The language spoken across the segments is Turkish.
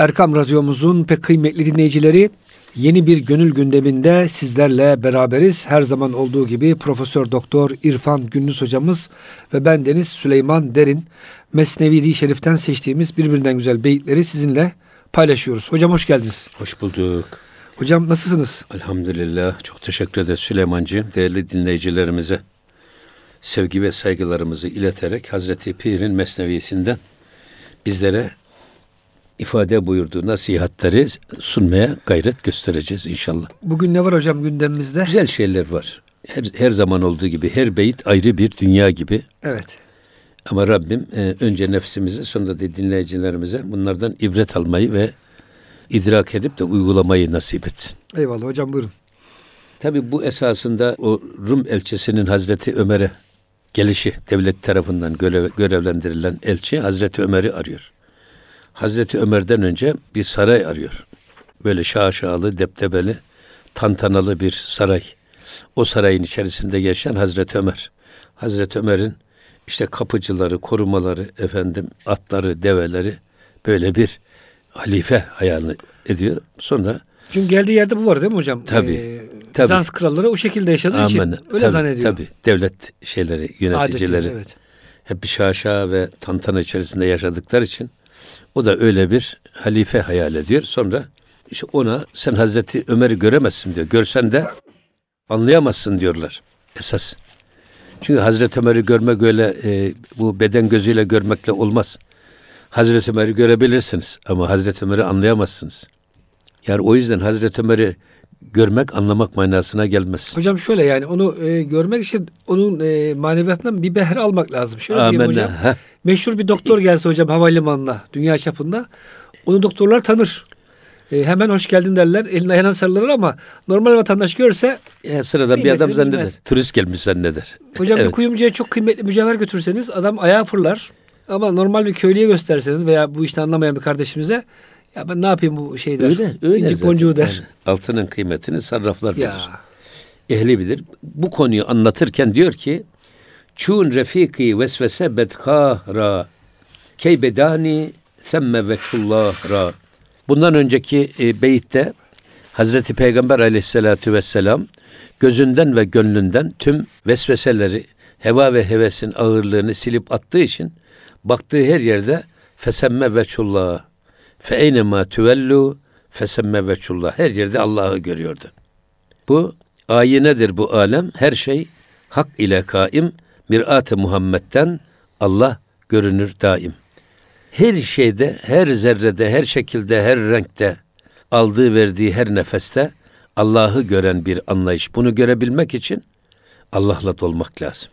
Erkam Radyomuzun pek kıymetli dinleyicileri yeni bir gönül gündeminde sizlerle beraberiz. Her zaman olduğu gibi Profesör Doktor İrfan Gündüz hocamız ve ben Deniz Süleyman Derin Mesnevi Şerif'ten seçtiğimiz birbirinden güzel beyitleri sizinle paylaşıyoruz. Hocam hoş geldiniz. Hoş bulduk. Hocam nasılsınız? Elhamdülillah. Çok teşekkür ederiz Süleymancığım. Değerli dinleyicilerimize sevgi ve saygılarımızı ileterek Hazreti Pir'in mesnevisinden bizlere ifade buyurduğu nasihatleri sunmaya gayret göstereceğiz inşallah. Bugün ne var hocam gündemimizde? Güzel şeyler var. Her, her zaman olduğu gibi her beyit ayrı bir dünya gibi. Evet. Ama Rabbim e, önce nefsimize sonra da dinleyicilerimize bunlardan ibret almayı ve idrak edip de uygulamayı nasip etsin. Eyvallah hocam buyurun. Tabi bu esasında o Rum elçisinin Hazreti Ömer'e gelişi devlet tarafından görev, görevlendirilen elçi Hazreti Ömer'i arıyor. Hazreti Ömer'den önce bir saray arıyor. Böyle şaşalı, deptebeli, tantanalı bir saray. O sarayın içerisinde yaşayan Hazreti Ömer. Hazreti Ömer'in işte kapıcıları, korumaları, efendim atları, develeri böyle bir halife hayal ediyor. Sonra çünkü geldiği yerde bu var değil mi hocam? Tabii. Ee, tabii. Bizans kralları o şekilde yaşadığı Amen. için öyle tabii, zannediyor. Tabii. Devlet şeyleri, yöneticileri Adetleri, evet. hep bir şaşa ve tantana içerisinde yaşadıkları için o da öyle bir halife hayal ediyor. Sonra işte ona sen Hazreti Ömer'i göremezsin diyor. Görsen de anlayamazsın diyorlar esas. Çünkü Hazreti Ömer'i görmek öyle e, bu beden gözüyle görmekle olmaz. Hazreti Ömer'i görebilirsiniz ama Hazreti Ömer'i anlayamazsınız. Yani o yüzden Hazreti Ömer'i görmek anlamak manasına gelmez. Hocam şöyle yani onu e, görmek için onun e, maneviyatından bir behr almak lazım. Şöyle Amenna. diyeyim hocam. Heh. Meşhur bir doktor gelse hocam havalimanına dünya çapında onu doktorlar tanır. E, hemen hoş geldin derler. Eline ayağına sarılır ama normal vatandaş görse ya sıradan bir adam zanneder. Bilmez. Turist gelmiş zanneder. Hocam evet. bir kuyumcuya çok kıymetli mücevher götürseniz adam ayağa fırlar. Ama normal bir köylüye gösterseniz veya bu işte anlamayan bir kardeşimize ya ben ne yapayım bu şeyler? Öyle, öyle İncik boncuğu der. Yani altının kıymetini sarraflar bilir. Ehli bilir. Bu konuyu anlatırken diyor ki Çun refiki vesvese bedkahra key bedani semme veçullah Bundan önceki e, beyitte Hazreti Peygamber aleyhissalatu vesselam gözünden ve gönlünden tüm vesveseleri, heva ve hevesin ağırlığını silip attığı için baktığı her yerde fesemme veçullah Fe eynema tüvellu fesemme veçullah. Her yerde Allah'ı görüyordu. Bu ayinedir bu alem. Her şey hak ile kaim. Mirat-ı Muhammed'den Allah görünür daim. Her şeyde, her zerrede, her şekilde, her renkte, aldığı verdiği her nefeste Allah'ı gören bir anlayış. Bunu görebilmek için Allah'la dolmak lazım.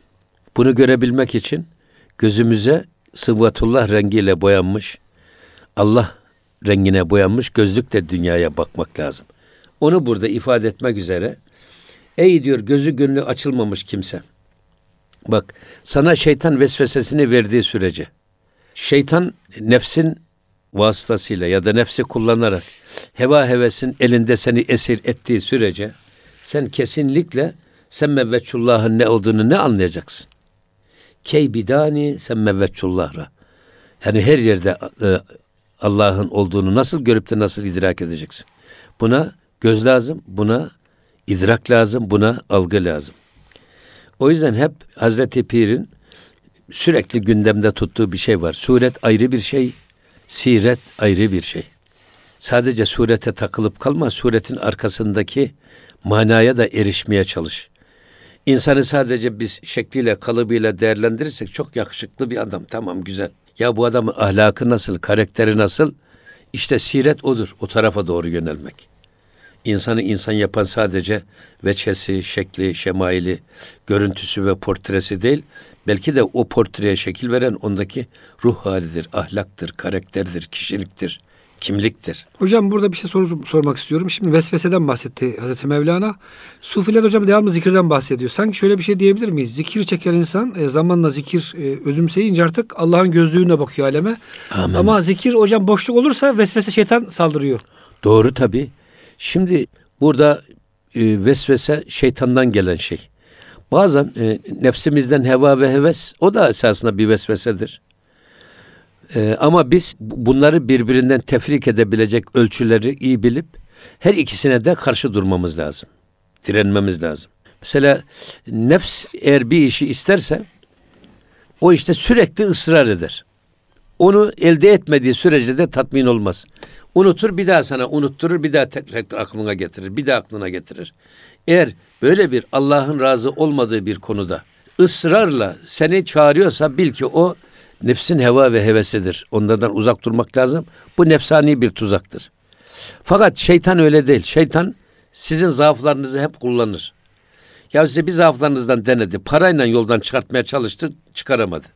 Bunu görebilmek için gözümüze sıvvatullah rengiyle boyanmış Allah rengine boyanmış gözlükle dünyaya bakmak lazım. Onu burada ifade etmek üzere ey diyor gözü gönlü açılmamış kimse. Bak sana şeytan vesvesesini verdiği sürece şeytan nefsin vasıtasıyla ya da nefsi kullanarak heva hevesin elinde seni esir ettiği sürece sen kesinlikle sen mevveçullah'ın ne olduğunu ne anlayacaksın? Key bidani sen mevveçullah'ra. Yani her yerde e, Allah'ın olduğunu nasıl görüp de nasıl idrak edeceksin? Buna göz lazım, buna idrak lazım, buna algı lazım. O yüzden hep Hazreti Pir'in sürekli gündemde tuttuğu bir şey var. Suret ayrı bir şey, siret ayrı bir şey. Sadece surete takılıp kalma, suretin arkasındaki manaya da erişmeye çalış. İnsanı sadece biz şekliyle, kalıbıyla değerlendirirsek çok yakışıklı bir adam. Tamam güzel. Ya bu adamın ahlakı nasıl, karakteri nasıl? İşte siret odur, o tarafa doğru yönelmek. İnsanı insan yapan sadece veçesi, şekli, şemaili, görüntüsü ve portresi değil, belki de o portreye şekil veren ondaki ruh halidir, ahlaktır, karakterdir, kişiliktir kimliktir. Hocam burada bir şey sor, sormak istiyorum. Şimdi vesveseden bahsetti Hazreti Mevlana. Sufiler hocam devamlı zikirden bahsediyor. Sanki şöyle bir şey diyebilir miyiz? Zikir çeken insan e, zamanla zikir e, özümseyince artık Allah'ın gözlüğüne bakıyor aleme. Amin. Ama zikir hocam boşluk olursa vesvese şeytan saldırıyor. Doğru tabi. Şimdi burada e, vesvese şeytandan gelen şey. Bazen e, nefsimizden heva ve heves o da esasında bir vesvesedir. Ee, ama biz bunları birbirinden tefrik edebilecek ölçüleri iyi bilip her ikisine de karşı durmamız lazım. Direnmemiz lazım. Mesela nefs eğer bir işi isterse o işte sürekli ısrar eder. Onu elde etmediği sürece de tatmin olmaz. Unutur bir daha sana unutturur bir daha tekrar aklına getirir bir daha aklına getirir. Eğer böyle bir Allah'ın razı olmadığı bir konuda ısrarla seni çağırıyorsa bil ki o nefsin heva ve hevesidir. Onlardan uzak durmak lazım. Bu nefsani bir tuzaktır. Fakat şeytan öyle değil. Şeytan sizin zaaflarınızı hep kullanır. Ya size bir zaaflarınızdan denedi. Parayla yoldan çıkartmaya çalıştı, çıkaramadı.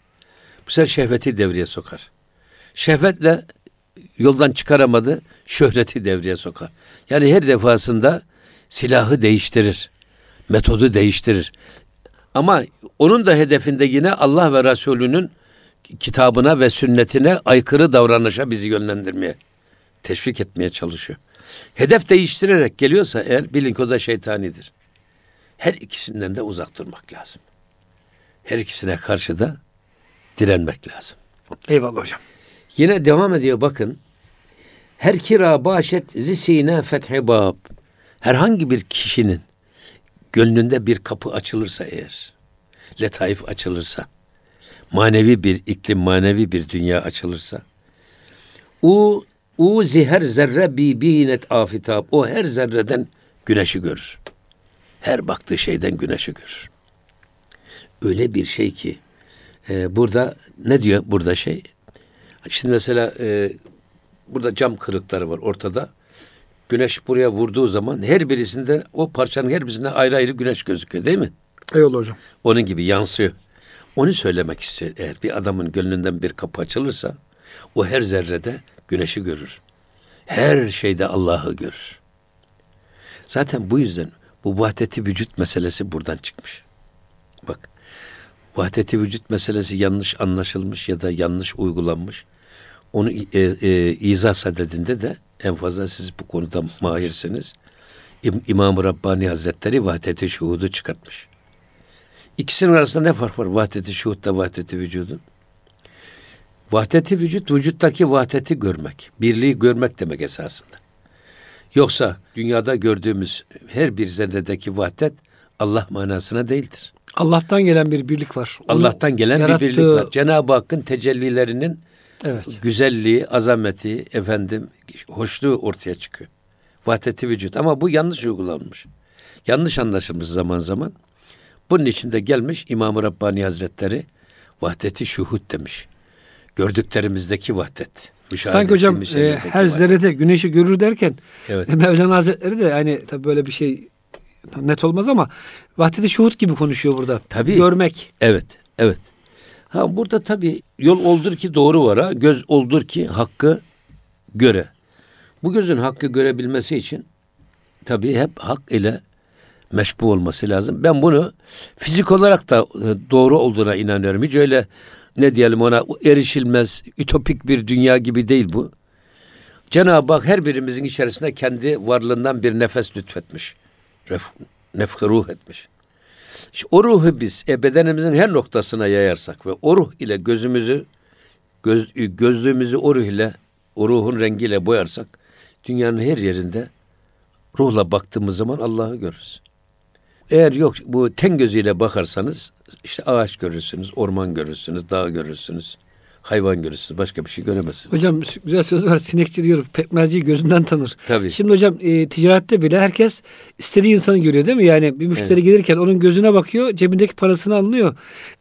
Bu sefer şehveti devreye sokar. Şehvetle yoldan çıkaramadı, şöhreti devreye sokar. Yani her defasında silahı değiştirir. Metodu değiştirir. Ama onun da hedefinde yine Allah ve Resulünün kitabına ve sünnetine aykırı davranışa bizi yönlendirmeye, teşvik etmeye çalışıyor. Hedef değiştirerek geliyorsa eğer bilin ki o da şeytanidir. Her ikisinden de uzak durmak lazım. Her ikisine karşı da direnmek lazım. Eyvallah hocam. Yine devam ediyor bakın. Her kira başet zisine fethi bab. Herhangi bir kişinin gönlünde bir kapı açılırsa eğer, letaif açılırsa, manevi bir iklim, manevi bir dünya açılırsa, o o her zerre bi binet afitab. O her zerreden güneşi görür. Her baktığı şeyden güneşi görür. Öyle bir şey ki e, burada ne diyor burada şey? Şimdi mesela e, burada cam kırıkları var ortada. Güneş buraya vurduğu zaman her birisinde o parçanın her birisinde ayrı ayrı güneş gözüküyor değil mi? Eyvallah hocam. Onun gibi yansıyor. Onu söylemek istiyor. Eğer bir adamın gönlünden bir kapı açılırsa o her zerrede güneşi görür. Her şeyde Allah'ı görür. Zaten bu yüzden bu vahdeti vücut meselesi buradan çıkmış. Bak vahdeti vücut meselesi yanlış anlaşılmış ya da yanlış uygulanmış. Onu e, e, izah sadedinde de en fazla siz bu konuda mahirsiniz. İm, İmam-ı Rabbani Hazretleri vahdeti şuhudu çıkartmış. İkisinin arasında ne fark var? Vahdeti şuhudla vahdeti vücudun. Vahdeti vücut, vücuttaki vahdeti görmek. Birliği görmek demek esasında. Yoksa dünyada gördüğümüz her bir zerredeki vahdet Allah manasına değildir. Allah'tan gelen bir birlik var. Onu Allah'tan gelen yarattığı... bir birlik var. Cenab-ı Hakk'ın tecellilerinin evet. güzelliği, azameti, efendim, hoşluğu ortaya çıkıyor. Vahdeti vücut. Ama bu yanlış uygulanmış. Yanlış anlaşılmış zaman zaman. Bunun için de gelmiş İmam-ı Rabbani Hazretleri vahdeti şuhud demiş. Gördüklerimizdeki vahdet. Sanki hocam e, her zerrede güneşi görür derken evet. Mevlana Hazretleri de hani tabii böyle bir şey net olmaz ama vahdeti şuhud gibi konuşuyor burada. Tabii. Görmek. Evet, evet. Ha burada tabii yol oldur ki doğru vara, göz oldur ki hakkı göre. Bu gözün hakkı görebilmesi için tabii hep hak ile meşbu olması lazım. Ben bunu fizik olarak da e, doğru olduğuna inanıyorum. Hiç öyle ne diyelim ona erişilmez, ütopik bir dünya gibi değil bu. Cenab-ı Hak her birimizin içerisinde kendi varlığından bir nefes lütfetmiş. Ref, nefhi ruh etmiş. İşte o ruhu biz e, bedenimizin her noktasına yayarsak ve o ruh ile gözümüzü, göz, gözlüğümüzü o ruh ile, o ruhun rengiyle boyarsak dünyanın her yerinde ruhla baktığımız zaman Allah'ı görürüz. Eğer yok bu ten gözüyle bakarsanız işte ağaç görürsünüz, orman görürsünüz, dağ görürsünüz, hayvan görürsünüz. Başka bir şey göremezsiniz. Hocam güzel söz var. Sinekçi diyor. Pekmezciyi gözünden tanır. Tabii. Şimdi hocam e, ticarette bile herkes istediği insanı görüyor değil mi? Yani bir müşteri evet. gelirken onun gözüne bakıyor. Cebindeki parasını alınıyor.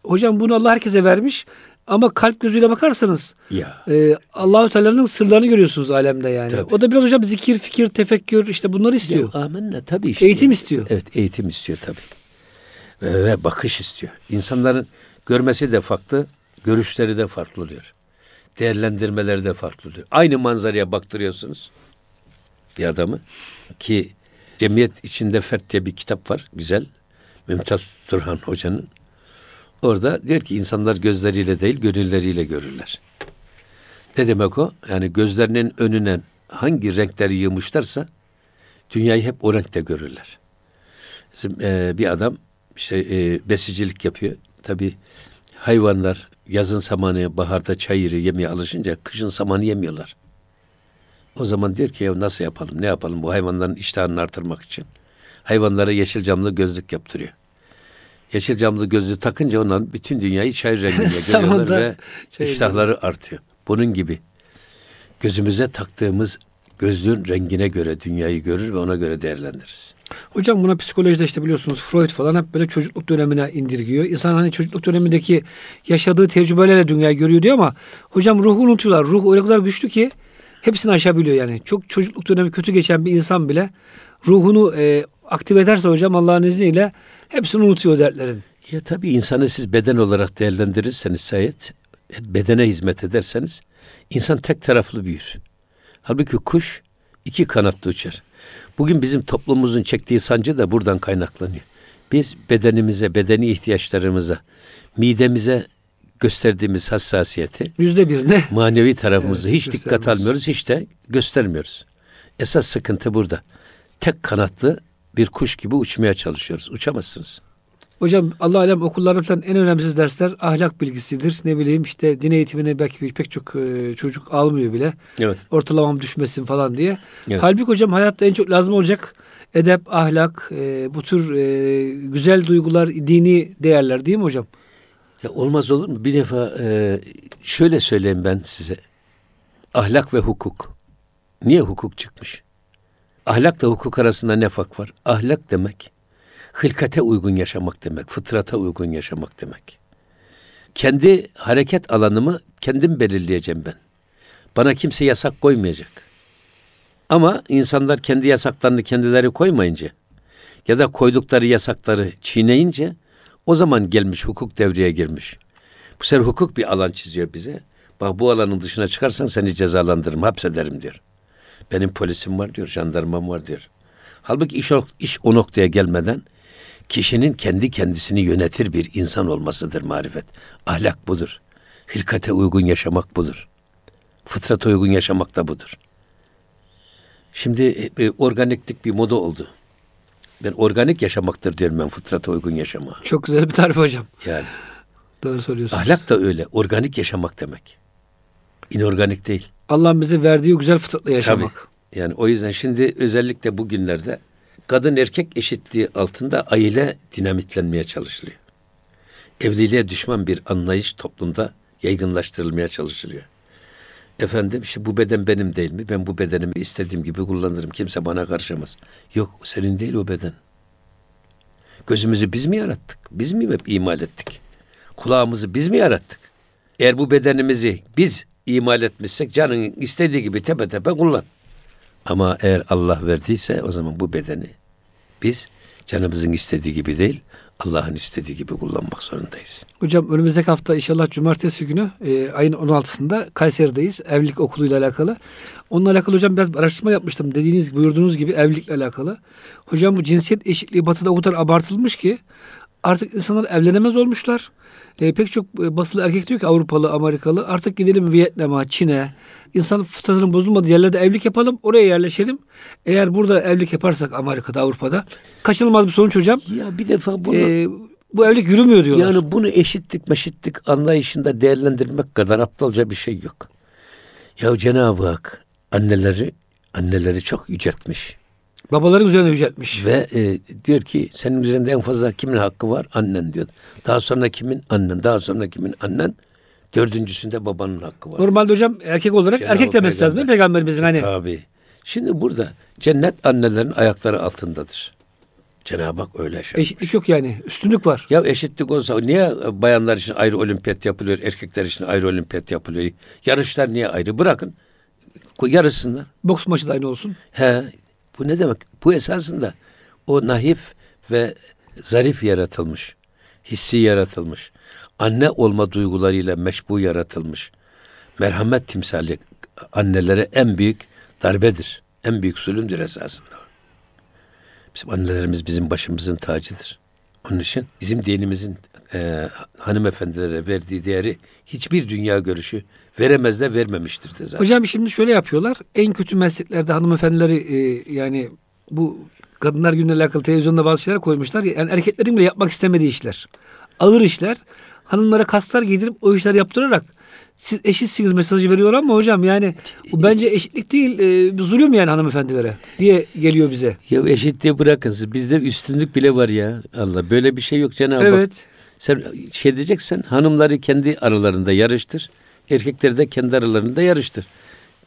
Hocam bunu Allah herkese vermiş. Ama kalp gözüyle bakarsanız ya. E, Allahu Teala'nın sırlarını görüyorsunuz alemde yani. Tabii. O da biraz hocam zikir, fikir, tefekkür işte bunları istiyor. Ya, amenna tabii işte. Eğitim istiyor. Evet, eğitim istiyor tabii. Ve, ve bakış istiyor. İnsanların görmesi de farklı, görüşleri de farklı oluyor. Değerlendirmeleri de farklı oluyor. Aynı manzaraya baktırıyorsunuz bir adamı ki Cemiyet içinde Fert diye bir kitap var. Güzel. Mümtaz Turhan Hoca'nın. Orada diyor ki insanlar gözleriyle değil gönülleriyle görürler. Ne demek o? Yani gözlerinin önüne hangi renkleri yığmışlarsa dünyayı hep o renkte görürler. Bizim e, bir adam işte e, besicilik yapıyor. Tabi hayvanlar yazın samanı, baharda çayırı yemeye alışınca kışın samanı yemiyorlar. O zaman diyor ki ya nasıl yapalım, ne yapalım bu hayvanların iştahını artırmak için. Hayvanlara yeşil camlı gözlük yaptırıyor. Yeşil camlı gözlüğü takınca onların bütün dünyayı çayır renginde görüyorlar ve iştahları artıyor. Bunun gibi gözümüze taktığımız gözlüğün rengine göre dünyayı görür ve ona göre değerlendiririz. Hocam buna psikolojide işte biliyorsunuz Freud falan hep böyle çocukluk dönemine indirgiyor. İnsan hani çocukluk dönemindeki yaşadığı tecrübelerle dünyayı görüyor diyor ama hocam ruhu unutuyorlar. Ruh öyle kadar güçlü ki hepsini aşabiliyor yani. Çok çocukluk dönemi kötü geçen bir insan bile ruhunu e, aktive ederse hocam Allah'ın izniyle hepsini unutuyor dertlerin. Ya tabii insanı siz beden olarak değerlendirirseniz sayet, bedene hizmet ederseniz insan tek taraflı büyür. Halbuki kuş iki kanatlı uçar. Bugün bizim toplumumuzun çektiği sancı da buradan kaynaklanıyor. Biz bedenimize, bedeni ihtiyaçlarımıza, midemize gösterdiğimiz hassasiyeti yüzde bir ne? Manevi tarafımızı evet, hiç dikkat almıyoruz, hiç de göstermiyoruz. Esas sıkıntı burada. Tek kanatlı bir kuş gibi uçmaya çalışıyoruz. Uçamazsınız. Hocam Allah alem okullarda falan en önemsiz dersler ahlak bilgisidir. Ne bileyim işte din eğitimine belki pek çok e, çocuk almıyor bile. Evet. Ortalamam düşmesin falan diye. Evet. Halbuki hocam hayatta en çok lazım olacak edep, ahlak, e, bu tür e, güzel duygular, dini değerler değil mi hocam? Ya olmaz olur mu? Bir defa e, şöyle söyleyeyim ben size. Ahlak ve hukuk. Niye hukuk çıkmış? Ahlakla hukuk arasında ne fark var? Ahlak demek hılkate uygun yaşamak demek, fıtrata uygun yaşamak demek. Kendi hareket alanımı kendim belirleyeceğim ben. Bana kimse yasak koymayacak. Ama insanlar kendi yasaklarını kendileri koymayınca ya da koydukları yasakları çiğneyince o zaman gelmiş hukuk devreye girmiş. Bu sefer hukuk bir alan çiziyor bize. Bak bu alanın dışına çıkarsan seni cezalandırırım, hapsederim diyor. Benim polisim var diyor, jandarmam var diyor. Halbuki iş o, iş o noktaya gelmeden kişinin kendi kendisini yönetir bir insan olmasıdır marifet. Ahlak budur. Hilkate uygun yaşamak budur. Fıtrata uygun yaşamak da budur. Şimdi e, organiklik bir moda oldu. Ben organik yaşamaktır diyorum ben fıtrata uygun yaşama. Çok güzel bir tarif hocam. Yani. Doğru söylüyorsunuz. Ahlak da öyle. Organik yaşamak demek. İnorganik değil. Allah'ın bize verdiği güzel fıtratla yaşamak. Tabii. Yani o yüzden şimdi özellikle bugünlerde kadın erkek eşitliği altında aile dinamitlenmeye çalışılıyor. Evliliğe düşman bir anlayış toplumda yaygınlaştırılmaya çalışılıyor. Efendim işte bu beden benim değil mi? Ben bu bedenimi istediğim gibi kullanırım. Kimse bana karışamaz. Yok senin değil o beden. Gözümüzü biz mi yarattık? Biz mi hep imal ettik? Kulağımızı biz mi yarattık? Eğer bu bedenimizi biz imal etmişsek canın istediği gibi tepe tepe kullan. Ama eğer Allah verdiyse o zaman bu bedeni biz canımızın istediği gibi değil, Allah'ın istediği gibi kullanmak zorundayız. Hocam önümüzdeki hafta inşallah cumartesi günü e, ayın 16'sında Kayseri'deyiz. Evlilik okuluyla alakalı. Onunla alakalı hocam biraz araştırma yapmıştım. Dediğiniz buyurduğunuz gibi evlilikle alakalı. Hocam bu cinsiyet eşitliği batıda o kadar abartılmış ki artık insanlar evlenemez olmuşlar. E, pek çok e, batılı erkek diyor ki Avrupalı, Amerikalı artık gidelim Vietnam'a, Çin'e, insan fıtratının bozulmadığı yerlerde evlilik yapalım, oraya yerleşelim. Eğer burada evlilik yaparsak Amerika'da, Avrupa'da kaçınılmaz bir sonuç hocam. Ya bir defa bunu e, bu evlilik yürümüyor diyorlar. Yani bunu eşitlik meşitlik anlayışında değerlendirmek kadar aptalca bir şey yok. Ya Cenab-ı Hak anneleri anneleri çok yüceltmiş. Babaların üzerine yüceltmiş. Ve e, diyor ki senin üzerinde en fazla kimin hakkı var? Annen diyor. Daha sonra kimin? Annen. Daha sonra kimin? Annen. Dördüncüsünde babanın hakkı var. Normalde hocam erkek olarak Cenab-ı erkek demesi peygamber. lazım değil mi peygamberimizin hani? Tabii. Şimdi burada cennet annelerin ayakları altındadır. Cenab-ı Hak öyle şey. Eşitlik yok yani. Üstünlük var. Ya eşitlik olsa niye bayanlar için ayrı olimpiyat yapılıyor, erkekler için ayrı olimpiyat yapılıyor? Yarışlar niye ayrı? Bırakın. Yarışsınlar. Boks maçı da aynı olsun. He. Bu ne demek? Bu esasında o nahif ve zarif yaratılmış. Hissi yaratılmış anne olma duygularıyla meşbu yaratılmış merhamet timsali annelere en büyük darbedir. En büyük zulümdür esasında. Bizim annelerimiz bizim başımızın tacıdır. Onun için bizim dinimizin e, hanımefendilere verdiği değeri hiçbir dünya görüşü veremez de vermemiştir de zaten. Hocam şimdi şöyle yapıyorlar. En kötü mesleklerde hanımefendileri e, yani bu kadınlar gününe alakalı televizyonda bazı şeyler koymuşlar. Yani erkeklerin bile yapmak istemediği işler. Ağır işler hanımlara kaslar giydirip o işler yaptırarak siz eşitsiniz mesajı veriyor ama hocam yani bu bence eşitlik değil e, zulüm yani hanımefendilere diye geliyor bize. Ya eşitliği bırakın siz bizde üstünlük bile var ya Allah böyle bir şey yok Cenab-ı Evet. Hak. Sen şey diyeceksen hanımları kendi aralarında yarıştır. Erkekleri de kendi aralarında yarıştır.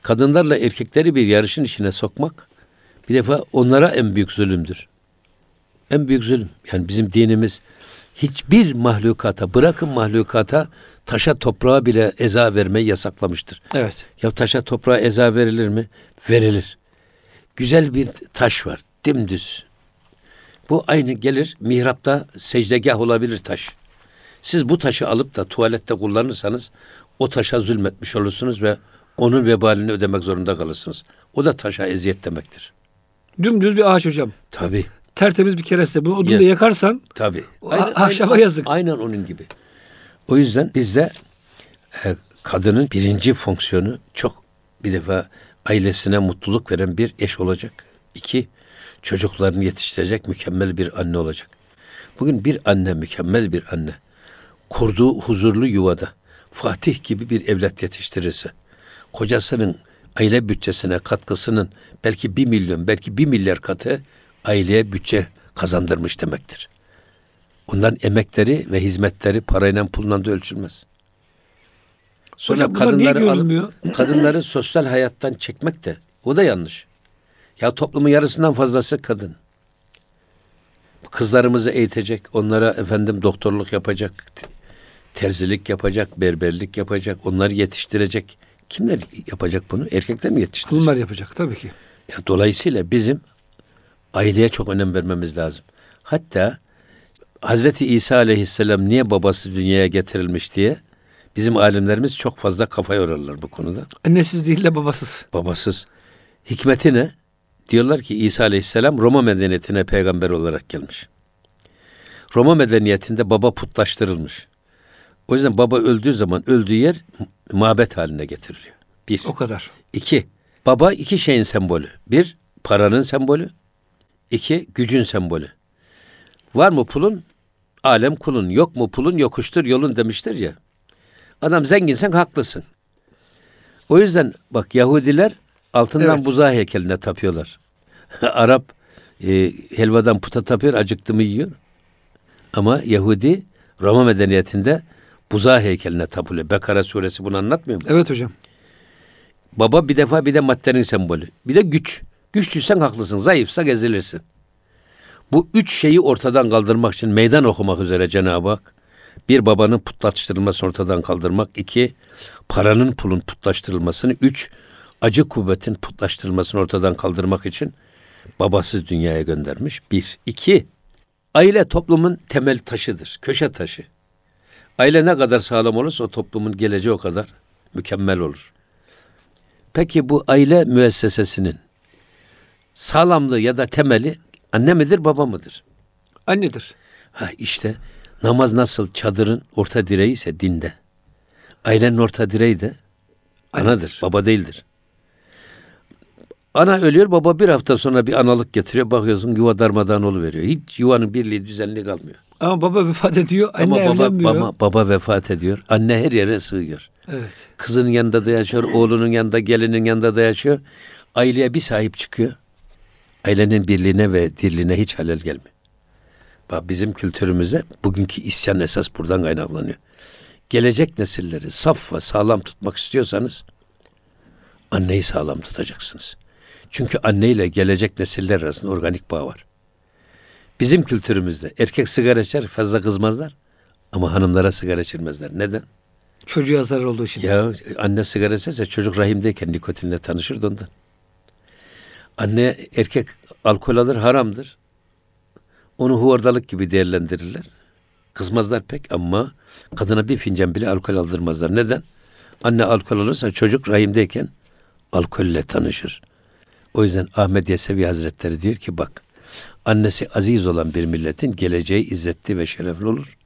Kadınlarla erkekleri bir yarışın içine sokmak bir defa onlara en büyük zulümdür. En büyük zulüm. Yani bizim dinimiz hiçbir mahlukata bırakın mahlukata taşa toprağa bile eza vermeyi yasaklamıştır. Evet. Ya taşa toprağa eza verilir mi? Verilir. Güzel bir taş var. Dimdüz. Bu aynı gelir mihrapta secdegah olabilir taş. Siz bu taşı alıp da tuvalette kullanırsanız o taşa zulmetmiş olursunuz ve onun vebalini ödemek zorunda kalırsınız. O da taşa eziyet demektir. Dümdüz bir ağaç hocam. Tabi, Tertemiz bir kereste. Bunu odunla Ya. yakarsan tabi. O ahşaba yazık. Aynen onun gibi. O yüzden bizde e, kadının birinci fonksiyonu çok bir defa ailesine mutluluk veren bir eş olacak. İki, çocuklarını yetiştirecek mükemmel bir anne olacak. Bugün bir anne, mükemmel bir anne, kurduğu huzurlu yuvada Fatih gibi bir evlat yetiştirirse, kocasının aile bütçesine katkısının belki bir milyon, belki bir milyar katı aileye bütçe kazandırmış demektir. Onların emekleri ve hizmetleri parayla pulla da ölçülmez. Sonra Hocam kadınları alıp- kadınları sosyal hayattan çekmek de o da yanlış. Ya toplumun yarısından fazlası kadın. Kızlarımızı eğitecek, onlara efendim doktorluk yapacak, terzilik yapacak, berberlik yapacak, onları yetiştirecek. Kimler yapacak bunu? Erkekler mi yetiştirecek? bunlar yapacak tabii ki. Ya dolayısıyla bizim aileye çok önem vermemiz lazım. Hatta Hazreti İsa Aleyhisselam niye babası dünyaya getirilmiş diye bizim alimlerimiz çok fazla kafa yorarlar bu konuda. Annesiz değil de babasız. Babasız. Hikmeti ne? Diyorlar ki İsa Aleyhisselam Roma medeniyetine peygamber olarak gelmiş. Roma medeniyetinde baba putlaştırılmış. O yüzden baba öldüğü zaman öldüğü yer mabet haline getiriliyor. Bir. O kadar. İki, baba iki şeyin sembolü. Bir, paranın sembolü. İki, gücün sembolü. Var mı pulun? Alem kulun. Yok mu pulun? Yokuştur yolun demişler ya. Adam zenginsen haklısın. O yüzden bak Yahudiler altından Evet. buzağı heykeline tapıyorlar. Arap e, helvadan puta tapıyor, acıktı mı yiyor. Ama Yahudi Roma medeniyetinde buzağı heykeline tapılıyor. Bekara suresi bunu anlatmıyor mu? Evet hocam. Baba bir defa bir de maddenin sembolü. Bir de güç. Güçlüysen haklısın, zayıfsa ezilirsin. Bu üç şeyi ortadan kaldırmak için meydan okumak üzere Cenab-ı Hak bir babanın putlaştırılması ortadan kaldırmak, iki paranın pulun putlaştırılmasını, üç acı kuvvetin putlaştırılmasını ortadan kaldırmak için babasız dünyaya göndermiş. Bir, iki aile toplumun temel taşıdır, köşe taşı. Aile ne kadar sağlam olursa o toplumun geleceği o kadar mükemmel olur. Peki bu aile müessesesinin sağlamlığı ya da temeli anne midir baba mıdır? Annedir. Ha işte namaz nasıl çadırın orta direği ise dinde. Ailenin orta direği de anadır, Annedir. baba değildir. Ana ölüyor, baba bir hafta sonra bir analık getiriyor. Bakıyorsun yuva darmadağın veriyor. Hiç yuvanın birliği, düzenli kalmıyor. Ama baba vefat ediyor. Anne Ama baba, evlenmiyor. baba, baba vefat ediyor. Anne her yere sığıyor. Evet. Kızının yanında da yaşıyor, oğlunun yanında, gelinin yanında da yaşıyor. Aileye bir sahip çıkıyor. Ailenin birliğine ve dirliğine hiç halel gelmiyor. Bak bizim kültürümüze bugünkü isyan esas buradan kaynaklanıyor. Gelecek nesilleri saf ve sağlam tutmak istiyorsanız anneyi sağlam tutacaksınız. Çünkü anne ile gelecek nesiller arasında organik bağ var. Bizim kültürümüzde erkek sigara içer fazla kızmazlar ama hanımlara sigara içirmezler. Neden? Çocuğa zarar olduğu için. Ya anne sigara içerse çocuk rahimdeyken nikotinle tanışır da ondan. Anne erkek alkol alır haramdır. Onu huvardalık gibi değerlendirirler. Kızmazlar pek ama kadına bir fincan bile alkol aldırmazlar. Neden? Anne alkol alırsa çocuk rahimdeyken alkolle tanışır. O yüzden Ahmet Yesevi Hazretleri diyor ki bak annesi aziz olan bir milletin geleceği izzetli ve şerefli olur.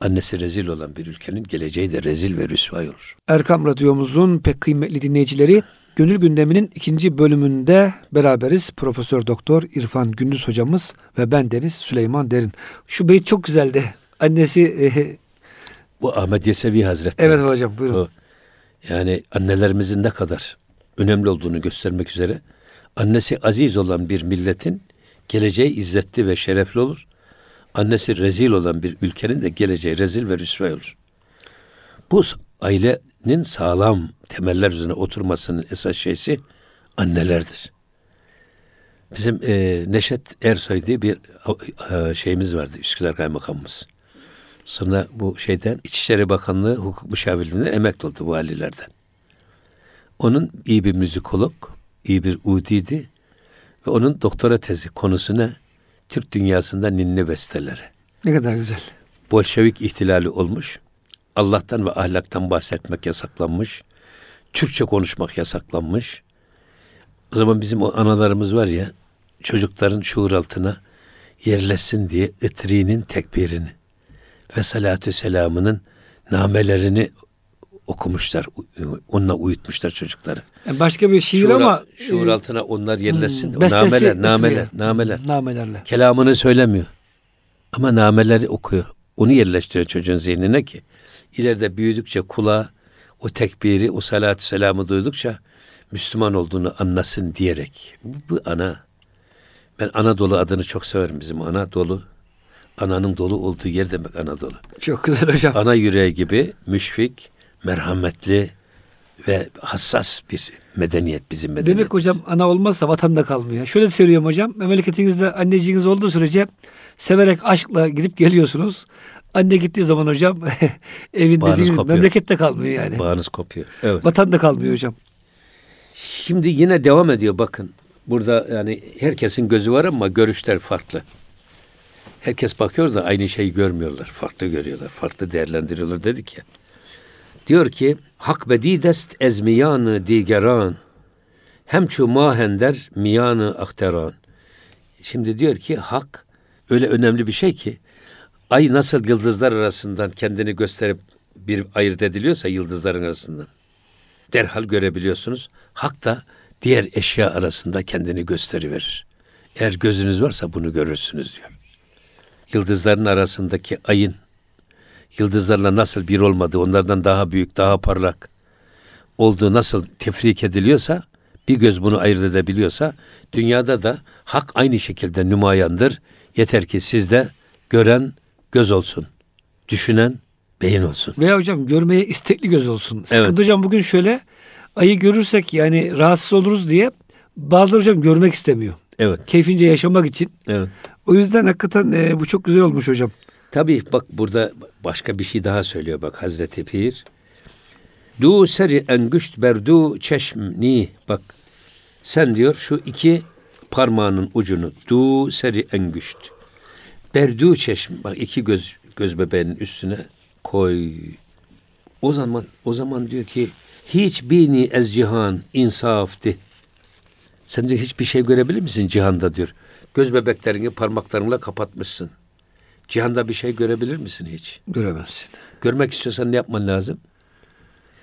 Annesi rezil olan bir ülkenin geleceği de rezil ve rüsvay olur. Erkam Radyomuzun pek kıymetli dinleyicileri Gönül Gündemi'nin ikinci bölümünde beraberiz. Profesör Doktor İrfan Gündüz hocamız ve ben Deniz Süleyman Derin. Şu beyit çok güzeldi. Annesi e, Bu Ahmet Yesevi Hazretleri. Evet hocam buyurun. O, yani annelerimizin ne kadar önemli olduğunu göstermek üzere annesi aziz olan bir milletin geleceği izzetli ve şerefli olur. Annesi rezil olan bir ülkenin de geleceği rezil ve rüsvay olur. Bu ailenin sağlam temeller üzerine oturmasının esas şeysi annelerdir. Bizim e, Neşet Ersoy diye bir e, şeyimiz vardı Üsküdar Kaymakamımız. Sonra bu şeyden İçişleri Bakanlığı hukuk müşavirliğinden emekli oldu valilerden. Onun iyi bir müzikolog, iyi bir udiydi ve onun doktora tezi konusuna Türk dünyasında ninni besteleri. Ne kadar güzel. Bolşevik ihtilali olmuş. Allah'tan ve ahlaktan bahsetmek yasaklanmış. Türkçe konuşmak yasaklanmış. O zaman bizim o analarımız var ya çocukların şuur altına yerleşsin diye itriğinin tekbirini ve salatü selamının namelerini okumuşlar. Onunla uyutmuşlar çocukları. Yani başka bir şiir şuur, ama şuur e, altına onlar yerleşsin. Hmm, nameler, nameler, nameler. Namelerle. Kelamını söylemiyor. Ama nameleri okuyor. Onu yerleştiriyor çocuğun zihnine ki ileride büyüdükçe kulağa o tekbiri, o salatü selamı duydukça Müslüman olduğunu anlasın diyerek. Bu, bu ana. Ben Anadolu adını çok severim bizim Anadolu. Ananın dolu olduğu yer demek Anadolu. Çok güzel hocam. Ana yüreği gibi müşfik, merhametli ve hassas bir medeniyet bizim medeniyetimiz. Demek hocam ana olmazsa vatan da kalmıyor. Şöyle söylüyorum hocam. Memleketinizde anneciğiniz olduğu sürece severek aşkla gidip geliyorsunuz. Anne gittiği zaman hocam evinde Bağınız değil, kopuyor. memlekette kalmıyor yani. Bağınız kopuyor. Evet. Vatan da kalmıyor hocam. Şimdi yine devam ediyor bakın. Burada yani herkesin gözü var ama görüşler farklı. Herkes bakıyor da aynı şeyi görmüyorlar. Farklı görüyorlar. Farklı değerlendiriyorlar dedik ya. Diyor ki hak bedidest ez miyanı digeran hem çu mahender miyanı akteran. Şimdi diyor ki hak öyle önemli bir şey ki ay nasıl yıldızlar arasından kendini gösterip bir ayırt ediliyorsa yıldızların arasından derhal görebiliyorsunuz. Hak da diğer eşya arasında kendini gösteriverir. Eğer gözünüz varsa bunu görürsünüz diyor. Yıldızların arasındaki ayın yıldızlarla nasıl bir olmadığı, onlardan daha büyük, daha parlak olduğu nasıl tefrik ediliyorsa, bir göz bunu ayırt edebiliyorsa, dünyada da hak aynı şekilde nümayandır. Yeter ki sizde gören göz olsun, düşünen beyin olsun. Veya hocam görmeye istekli göz olsun. Evet. Sıkıntı hocam bugün şöyle, ayı görürsek yani rahatsız oluruz diye bazıları hocam görmek istemiyor. Evet. Keyfince yaşamak için. Evet. O yüzden hakikaten e, bu çok güzel olmuş hocam. Tabii bak burada başka bir şey daha söylüyor bak Hazreti Pir. Du seri engüşt berdu çeşmni. Bak sen diyor şu iki parmağının ucunu du seri engüşt. Berdu çeşm. Bak iki göz göz bebeğinin üstüne koy. O zaman o zaman diyor ki hiç bini ez cihan insafti. Sen diyor hiçbir şey görebilir misin cihanda diyor. Göz bebeklerini parmaklarınla kapatmışsın. Cihanda bir şey görebilir misin hiç? Göremezsin. Görmek istiyorsan ne yapman lazım?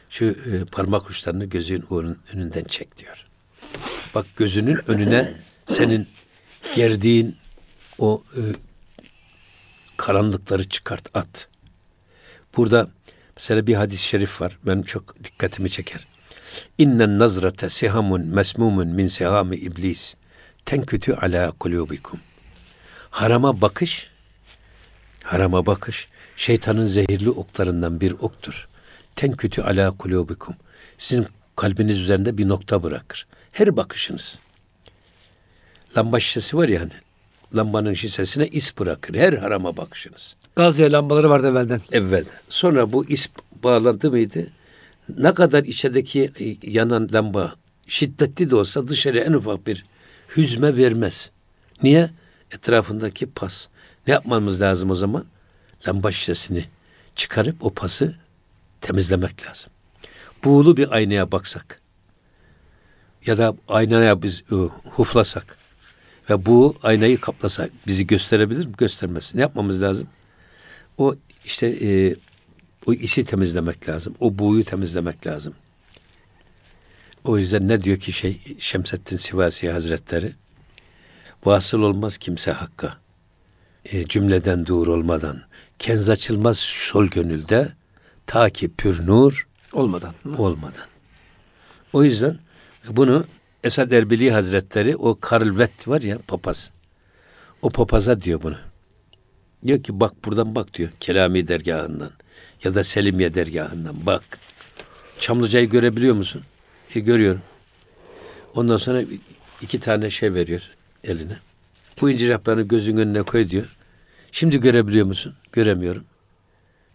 Şu e, parmak uçlarını gözün önünden çek diyor. Bak gözünün önüne senin gerdiğin o e, karanlıkları çıkart at. Burada mesela bir hadis-i şerif var. Ben çok dikkatimi çeker. İnnen nazrate sihamun mesmumun min sihami iblis tenkütü ala kulubikum. Harama bakış, harama bakış şeytanın zehirli oklarından bir oktur. Tenkütü ala kulubikum. Sizin kalbiniz üzerinde bir nokta bırakır. Her bakışınız. Lamba şişesi var ya hani. Lambanın şişesine is bırakır. Her harama bakışınız. Gazze lambaları vardı evvelden. Evvelden. Sonra bu is bağlandı mıydı? Ne kadar içerideki yanan lamba şiddetli de olsa dışarı en ufak bir hüzme vermez. Niye? Etrafındaki pas. Ne yapmamız lazım o zaman? Lamba şişesini çıkarıp o pası temizlemek lazım. Buğulu bir aynaya baksak ya da aynaya biz e, huflasak ve bu aynayı kaplasak bizi gösterebilir mi? Göstermez. Ne yapmamız lazım? O işte e, o işi temizlemek lazım. O buğuyu temizlemek lazım. O yüzden ne diyor ki şey Şemsettin Sivasi Hazretleri? Vasıl olmaz kimse hakka. E, cümleden dur olmadan. Kenz açılmaz sol gönülde. Ta ki pür nur olmadan. Olmadan. O yüzden bunu Esad Erbili Hazretleri o Karlvet var ya papaz. O papaza diyor bunu. Diyor ki bak buradan bak diyor. Kelami dergahından ya da Selimiye dergahından bak. Çamlıca'yı görebiliyor musun? E, görüyorum. Ondan sonra iki tane şey veriyor eline. Bu incir yaprağını gözün önüne koy diyor. Şimdi görebiliyor musun? Göremiyorum.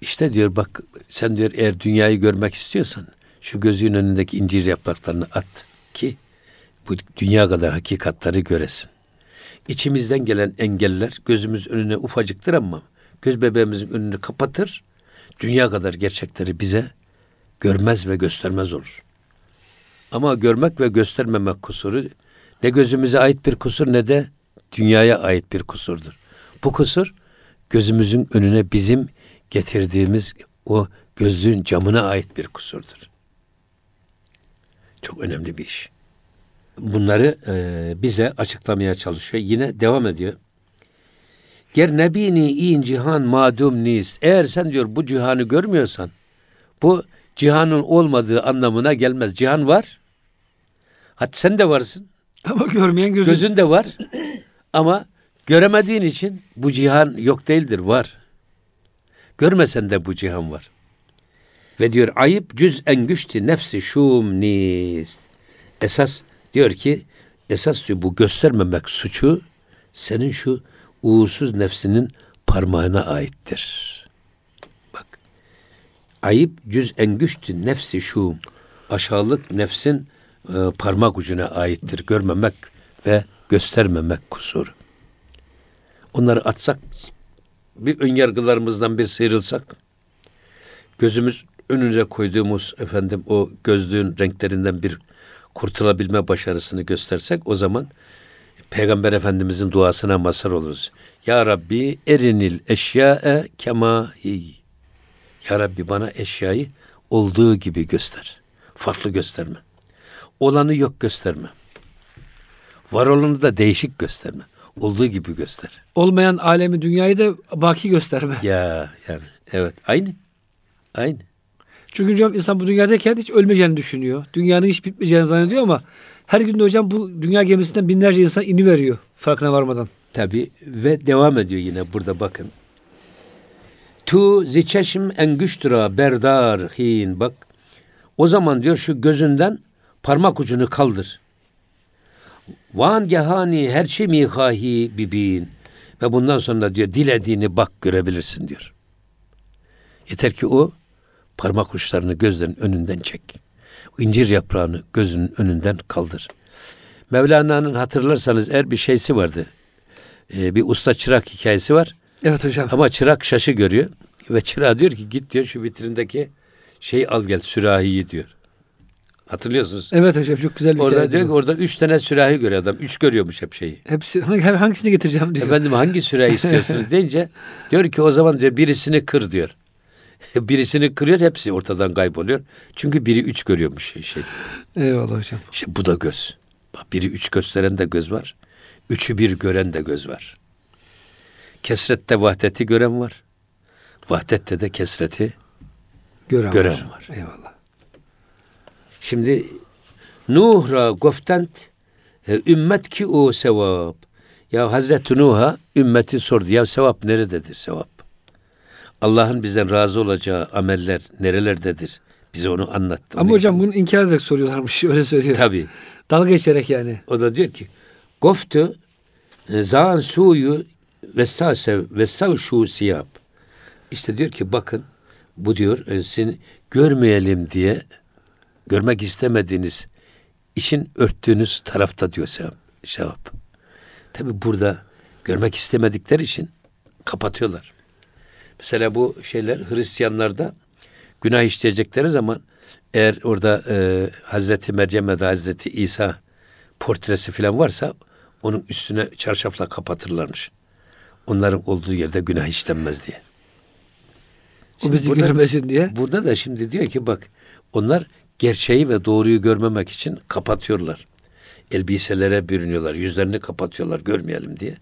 İşte diyor bak sen diyor eğer dünyayı görmek istiyorsan şu gözün önündeki incir yapraklarını at ki bu dünya kadar hakikatları göresin. İçimizden gelen engeller gözümüz önüne ufacıktır ama göz bebeğimizin önünü kapatır. Dünya kadar gerçekleri bize görmez ve göstermez olur. Ama görmek ve göstermemek kusuru ne gözümüze ait bir kusur ne de dünyaya ait bir kusurdur. Bu kusur gözümüzün önüne bizim getirdiğimiz o gözlüğün camına ait bir kusurdur. Çok önemli bir iş. Bunları e, bize açıklamaya çalışıyor. Yine devam ediyor. Ger nebini in cihan madum nis. Eğer sen diyor bu cihanı görmüyorsan bu cihanın olmadığı anlamına gelmez. Cihan var. Hatta sen de varsın. Ama görmeyen gözün. Gözün de var. Ama göremediğin için bu cihan yok değildir. Var. Görmesen de bu cihan var. Ve diyor ayıp cüz en güçti nefsi şum nist. Esas diyor ki esas diyor bu göstermemek suçu senin şu uğursuz nefsinin parmağına aittir. Bak. Ayıp cüz en güçtü nefsi şum. Aşağılık nefsin e, parmak ucuna aittir. Görmemek ve göstermemek kusur. Onları atsak bir ön yargılarımızdan bir sıyrılsak gözümüz önüne koyduğumuz efendim o gözlüğün renklerinden bir kurtulabilme başarısını göstersek o zaman Peygamber Efendimizin duasına mazhar oluruz. Ya Rabbi erinil eşyae kemahi. Ya Rabbi bana eşyayı olduğu gibi göster. Farklı gösterme. Olanı yok gösterme. Var olanı da değişik gösterme. Olduğu gibi göster. Olmayan alemi dünyayı da baki gösterme. Ya yani evet aynı. Aynı. Çünkü hocam insan bu dünyadayken hiç ölmeyeceğini düşünüyor. Dünyanın hiç bitmeyeceğini zannediyor ama her gün de hocam bu dünya gemisinden binlerce insan ini veriyor farkına varmadan. Tabi ve devam ediyor yine burada bakın. Tu ziçeşim en güçtüra berdar hin bak. O zaman diyor şu gözünden parmak ucunu kaldır. Van gehani her şey mihahi bibin. Ve bundan sonra diyor dilediğini bak görebilirsin diyor. Yeter ki o parmak uçlarını gözlerin önünden çek. İncir yaprağını gözünün önünden kaldır. Mevlana'nın hatırlarsanız eğer bir şeysi vardı. Ee, bir usta çırak hikayesi var. Evet hocam. Ama çırak şaşı görüyor. Ve çırağa diyor ki git diyor şu vitrindeki şey al gel sürahiyi diyor. Hatırlıyorsunuz. Evet hocam çok güzel bir Orada diyor ki orada üç tane sürahi görüyor adam. Üç görüyormuş hep şeyi. Hepsi hangisini getireceğim diyor. Efendim hangi sürahi istiyorsunuz deyince diyor ki o zaman diyor birisini kır diyor. birisini kırıyor hepsi ortadan kayboluyor. Çünkü biri üç görüyormuş şey. şey. Eyvallah hocam. İşte bu da göz. Bak biri üç gösteren de göz var. Üçü bir gören de göz var. Kesrette vahdeti gören var. Vahdette de kesreti gören, gören var. var. Eyvallah. Şimdi Nuhra goftent e, ümmet ki o sevap. Ya Hazreti Nuh'a ümmeti sordu. Ya sevap nerededir sevap? Allah'ın bizden razı olacağı ameller nerelerdedir? Bize onu anlattı. Ama onu hocam bunu inkar ederek soruyorlarmış. Öyle söylüyor. Tabii. Dalga geçerek yani. O da diyor ki Goftu e, zan suyu vestasev vestav şu siyap. İşte diyor ki bakın bu diyor e, sizin görmeyelim diye görmek istemediğiniz için örttüğünüz tarafta diyor sevap. sevap. Tabi burada görmek istemedikleri için kapatıyorlar. Mesela bu şeyler Hristiyanlarda günah işleyecekleri zaman eğer orada e, Hazreti Meryem ya da Hazreti İsa portresi falan varsa onun üstüne çarşafla kapatırlarmış. Onların olduğu yerde günah işlenmez diye. O bizi burada, görmesin diye. Burada da şimdi diyor ki bak onlar gerçeği ve doğruyu görmemek için kapatıyorlar. Elbiselere bürünüyorlar, yüzlerini kapatıyorlar görmeyelim diye.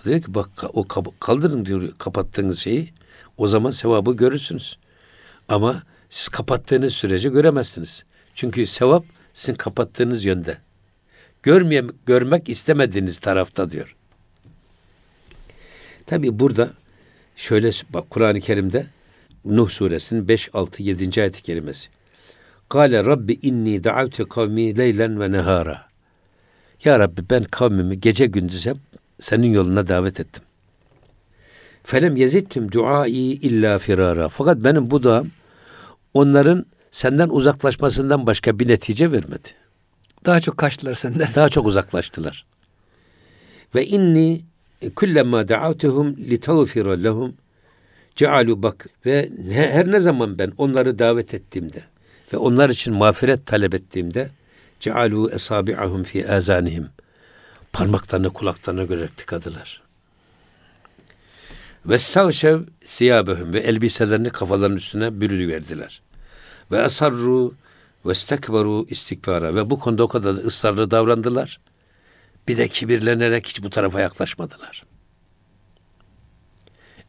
O diyor ki bak o kaldırın diyor kapattığınız şeyi. O zaman sevabı görürsünüz. Ama siz kapattığınız sürece göremezsiniz. Çünkü sevap sizin kapattığınız yönde. Görmeye, görmek istemediğiniz tarafta diyor. Tabi burada şöyle bak Kur'an-ı Kerim'de Nuh suresinin 5, 6, 7. ayet-i kerimesi. Kale Rabbi inni da'avtu kavmi leylen ve nehara. Ya Rabbi ben kavmimi gece gündüz hep senin yoluna davet ettim. Felem yezittum duai illa firara. Fakat benim bu duam onların senden uzaklaşmasından başka bir netice vermedi. Daha çok kaçtılar senden. Daha çok uzaklaştılar. Ve inni kullema da'atuhum li tağfira lehum cealu bak ve her ne zaman ben onları davet ettiğimde ve onlar için mağfiret talep ettiğimde cealu esabi'ahum fi azanihim parmaklarını kulaklarına göre tıkadılar. Ve savşev siyabehum ve elbiselerini kafalarının üstüne bürülü verdiler. Ve asarru ve stekbaru istikbara ve bu konuda o kadar ısrarlı davrandılar. Bir de kibirlenerek hiç bu tarafa yaklaşmadılar.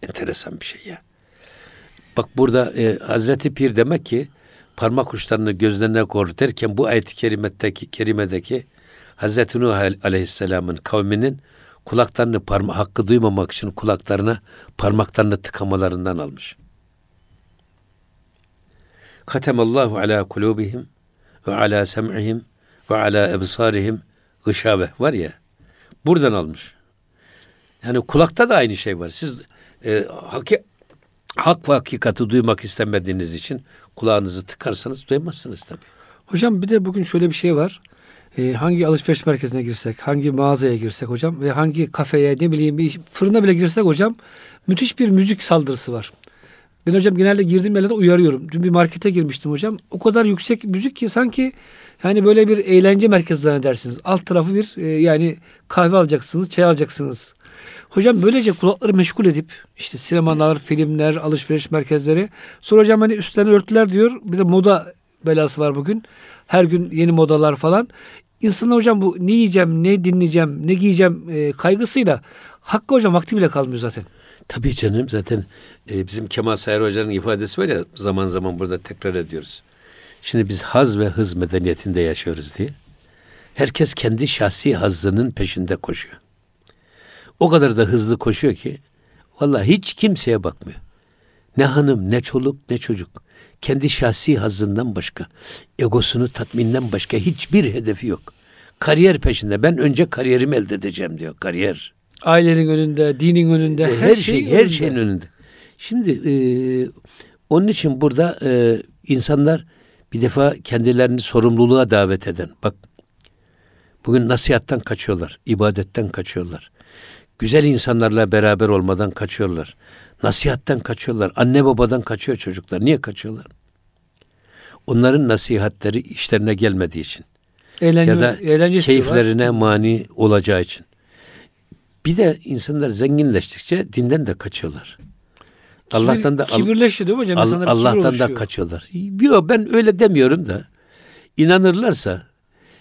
Enteresan bir şey ya. Bak burada e, Hazreti Pir demek ki parmak uçlarını gözlerine koru derken bu ayet-i kerimetteki, kerimedeki Hazreti Nuh Aleyhisselam'ın kavminin kulaklarını parma hakkı duymamak için kulaklarına parmaklarını tıkamalarından almış. Katemallahu ala kulubihim ve ala sem'ihim ve ala ebsarihim gışave var ya buradan almış. Yani kulakta da aynı şey var. Siz e, haki, hak ve hakikati duymak istemediğiniz için kulağınızı tıkarsanız duymazsınız tabii. Hocam bir de bugün şöyle bir şey var. Ee, hangi alışveriş merkezine girsek, hangi mağazaya girsek hocam ve hangi kafeye ne bileyim bir fırına bile girsek hocam müthiş bir müzik saldırısı var. Ben hocam genelde girdiğim yerlerde uyarıyorum. Dün bir markete girmiştim hocam. O kadar yüksek müzik ki sanki yani böyle bir eğlence merkezi zannedersiniz. Alt tarafı bir e, yani kahve alacaksınız, çay alacaksınız. Hocam böylece kulakları meşgul edip işte sinemalar, filmler, alışveriş merkezleri. Sonra hocam hani üstlerini örtüler diyor. Bir de moda belası var bugün. Her gün yeni modalar falan. İnsanlar hocam bu ne yiyeceğim, ne dinleyeceğim, ne giyeceğim e, kaygısıyla hakkı hocam vakti bile kalmıyor zaten. Tabii canım zaten e, bizim Kemal Sayar Hoca'nın ifadesi var ya zaman zaman burada tekrar ediyoruz. Şimdi biz haz ve hız medeniyetinde yaşıyoruz diye. Herkes kendi şahsi hazzının peşinde koşuyor. O kadar da hızlı koşuyor ki vallahi hiç kimseye bakmıyor. Ne hanım, ne çoluk, ne çocuk. Kendi şahsi hazzından başka, egosunu tatminden başka hiçbir hedefi yok. Kariyer peşinde. Ben önce kariyerimi elde edeceğim diyor. Kariyer. Ailenin önünde, dinin önünde, her, her şey, her önünde. şeyin önünde. Şimdi e, onun için burada e, insanlar bir defa kendilerini sorumluluğa davet eden. Bak bugün nasihattan kaçıyorlar, ibadetten kaçıyorlar. Güzel insanlarla beraber olmadan kaçıyorlar. Nasihatten kaçıyorlar. Anne babadan kaçıyor çocuklar. Niye kaçıyorlar? Onların nasihatleri işlerine gelmediği için. Eğlence, ya da keyiflerine var. mani olacağı için. Bir de insanlar zenginleştikçe dinden de kaçıyorlar. Kibir, Allah'tan da kibirleşiyor değil mi hocam? Al, Allah'tan da kaçıyorlar. Yok ben öyle demiyorum da inanırlarsa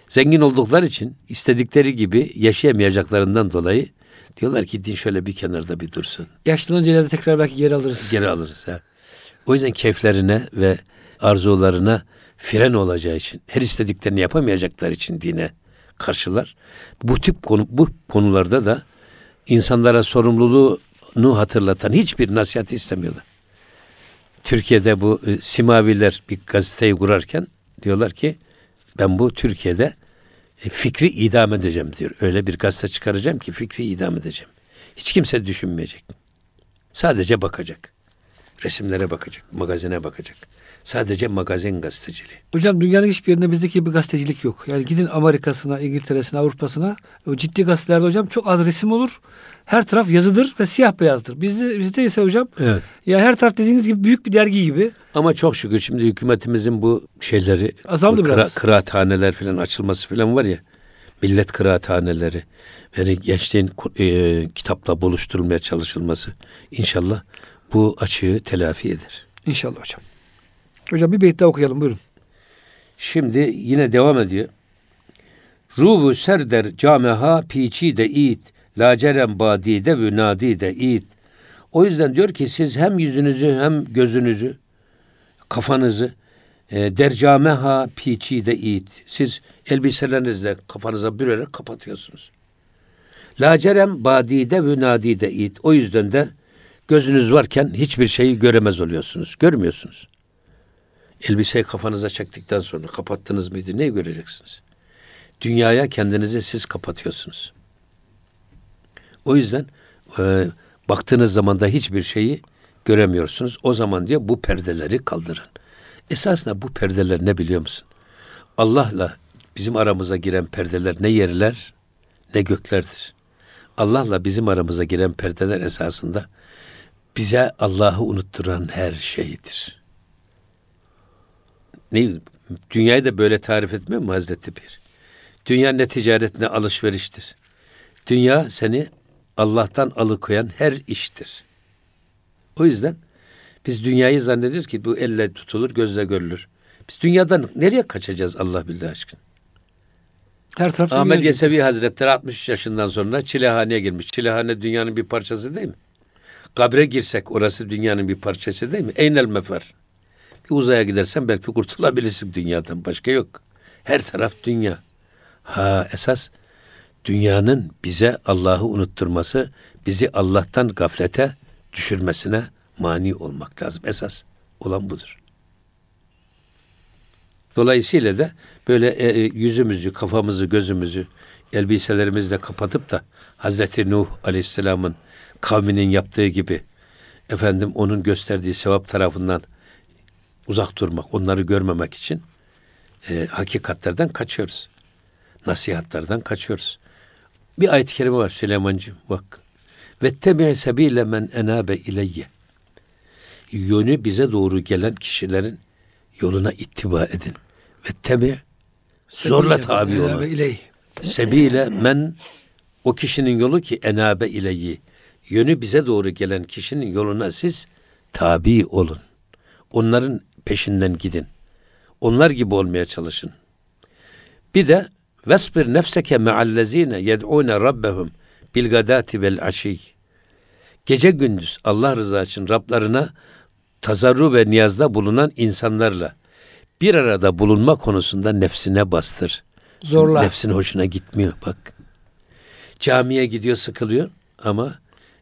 zengin oldukları için istedikleri gibi yaşayamayacaklarından dolayı diyorlar ki din şöyle bir kenarda bir dursun. Yaşlanınca ileride tekrar belki geri alırız. Geri alırız. Ha. O yüzden keyiflerine ve arzularına fren olacağı için, her istediklerini yapamayacaklar için dine karşılar. Bu tip konu, bu konularda da insanlara sorumluluğunu hatırlatan hiçbir nasihat istemiyorlar. Türkiye'de bu e, Simaviler bir gazeteyi kurarken diyorlar ki ben bu Türkiye'de e, fikri idam edeceğim diyor. Öyle bir gazete çıkaracağım ki fikri idam edeceğim. Hiç kimse düşünmeyecek. Sadece bakacak. Resimlere bakacak, magazine bakacak. Sadece magazin gazeteciliği. Hocam dünyanın hiçbir yerinde bizdeki gibi gazetecilik yok. Yani gidin Amerika'sına, İngiltere'sine, Avrupa'sına. O ciddi gazetelerde hocam çok az resim olur. Her taraf yazıdır ve siyah beyazdır. Bizde, bizde ise hocam evet. ya her taraf dediğiniz gibi büyük bir dergi gibi. Ama çok şükür şimdi hükümetimizin bu şeyleri azaldı bu biraz. Kıra, kıraathaneler falan açılması falan var ya. Millet kıraathaneleri yani gençliğin e, kitapla buluşturulmaya çalışılması inşallah bu açığı telafi eder. İnşallah hocam. Hocam bir beyt daha okuyalım buyurun. Şimdi yine devam ediyor. Ruhu serder cameha piçi de it, lacerem badide ve nadide it. O yüzden diyor ki siz hem yüzünüzü hem gözünüzü kafanızı e, dercameha piçi de it. Siz elbiselerinizle kafanıza bürerek kapatıyorsunuz. Lacerem badide ve nadide it. O yüzden de gözünüz varken hiçbir şeyi göremez oluyorsunuz. Görmüyorsunuz. Elbiseyi kafanıza çektikten sonra kapattınız mıydı ne göreceksiniz? Dünyaya kendinizi siz kapatıyorsunuz. O yüzden e, baktığınız zaman da hiçbir şeyi göremiyorsunuz. O zaman diyor bu perdeleri kaldırın. Esasında bu perdeler ne biliyor musun? Allah'la bizim aramıza giren perdeler ne yerler ne göklerdir. Allah'la bizim aramıza giren perdeler esasında bize Allah'ı unutturan her şeydir. Ne, dünyayı da böyle tarif etmiyor mu Hazreti Pir? Dünya ne ticaret ne alışveriştir. Dünya seni Allah'tan alıkoyan her iştir. O yüzden biz dünyayı zannediyoruz ki bu elle tutulur, gözle görülür. Biz dünyadan nereye kaçacağız Allah bildiği aşkına? Her taraf Ahmet Yesevi Hazretleri 63 yaşından sonra çilehaneye girmiş. Çilehane dünyanın bir parçası değil mi? Kabre girsek orası dünyanın bir parçası değil mi? Eynel mefer. Bir uzaya gidersen belki kurtulabilirsin dünyadan. Başka yok. Her taraf dünya. Ha esas dünyanın bize Allah'ı unutturması, bizi Allah'tan gaflete düşürmesine mani olmak lazım. Esas olan budur. Dolayısıyla da böyle e, e, yüzümüzü, kafamızı, gözümüzü elbiselerimizle kapatıp da Hazreti Nuh Aleyhisselam'ın kavminin yaptığı gibi efendim onun gösterdiği sevap tarafından uzak durmak, onları görmemek için e, hakikatlerden kaçıyoruz. Nasihatlerden kaçıyoruz. Bir ayet-i kerime var Süleyman'cığım bak. Ve tebe sebile men enabe ileyye. Yönü bize doğru gelen kişilerin yoluna ittiba edin. Ve tebe zorla tabi olun. Sebile men o kişinin yolu ki enabe ileyi. Yönü bize doğru gelen kişinin yoluna siz tabi olun. Onların peşinden gidin. Onlar gibi olmaya çalışın. Bir de vesbir nefseke me'allezine yed'une rabbehum bil gadati vel aşi. Gece gündüz Allah rızası için Rablarına tazarru ve niyazda bulunan insanlarla bir arada bulunma konusunda nefsine bastır. Zorla. Nefsin hoşuna gitmiyor bak. Camiye gidiyor sıkılıyor ama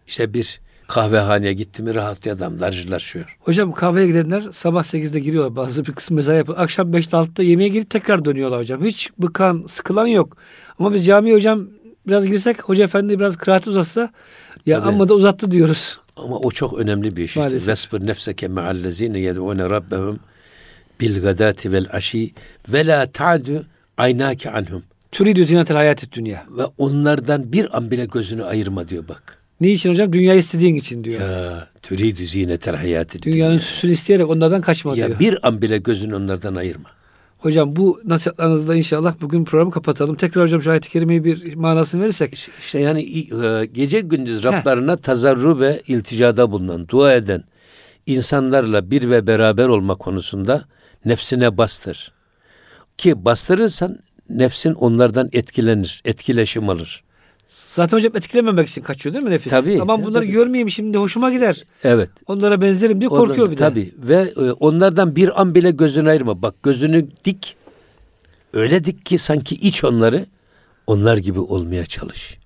işte bir kahvehaneye gitti mi rahatlıyor adam darcılaşıyor. Hocam kahveye gidenler sabah 8'de giriyor bazı bir kısmı mesai yapıyor. Akşam 5'te 6'da yemeğe girip tekrar dönüyorlar hocam. Hiç bıkan sıkılan yok. Ama biz camiye hocam biraz girsek hoca efendi biraz kıraat uzatsa ya Tabii. amma da uzattı diyoruz. Ama o çok önemli bir iş işte. Vesbir nefseke me'allezine yed'une rabbehum bil gadati vel aşi ve la ta'du aynake anhum. Türidü zinetel hayat dünya. Ve onlardan bir an bile gözünü ayırma diyor bak. Ne için hocam? Dünya istediğin için diyor. Ya türidü zinetel hayat Dünyanın dünya. süsünü isteyerek onlardan kaçma ya diyor. Ya bir an bile gözünü onlardan ayırma. Hocam bu nasihatlarınızla inşallah bugün programı kapatalım. Tekrar hocam şu ayet-i kerimeyi bir manasını verirsek. İşte yani e, gece gündüz Rablarına Heh. tazarru ve ilticada bulunan, dua eden insanlarla bir ve beraber olma konusunda nefsine bastır. Ki bastırırsan nefsin onlardan etkilenir, etkileşim alır. Zaten hocam etkilememek için kaçıyor değil mi nefis? Tabii. Aman bunları tabii. görmeyeyim şimdi hoşuma gider. Evet. Onlara benzerim diye korkuyor Ondan, bir de. Tabii ve e, onlardan bir an bile gözünü ayırma. Bak gözünü dik. Öyle dik ki sanki iç onları onlar gibi olmaya çalış.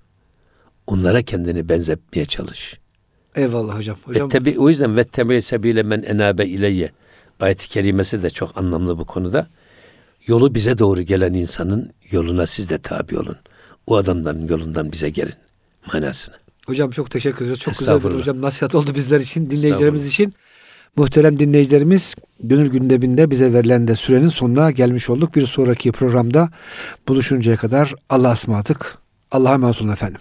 Onlara kendini benzetmeye çalış. Eyvallah hocam. hocam. Ve tabi o yüzden ve tebe sebile men enabe ileyye ayet-i kerimesi de çok anlamlı bu konuda. Yolu bize doğru gelen insanın yoluna siz de tabi olun. O adamların yolundan bize gelin manasını. Hocam çok teşekkür ederiz. Çok güzel bir hocam nasihat oldu bizler için, dinleyicilerimiz için. Muhterem dinleyicilerimiz Gönül Gündeminde bize verilen de sürenin sonuna gelmiş olduk. Bir sonraki programda buluşuncaya kadar Allah'a ısmarladık. Allah'a emanet olun efendim.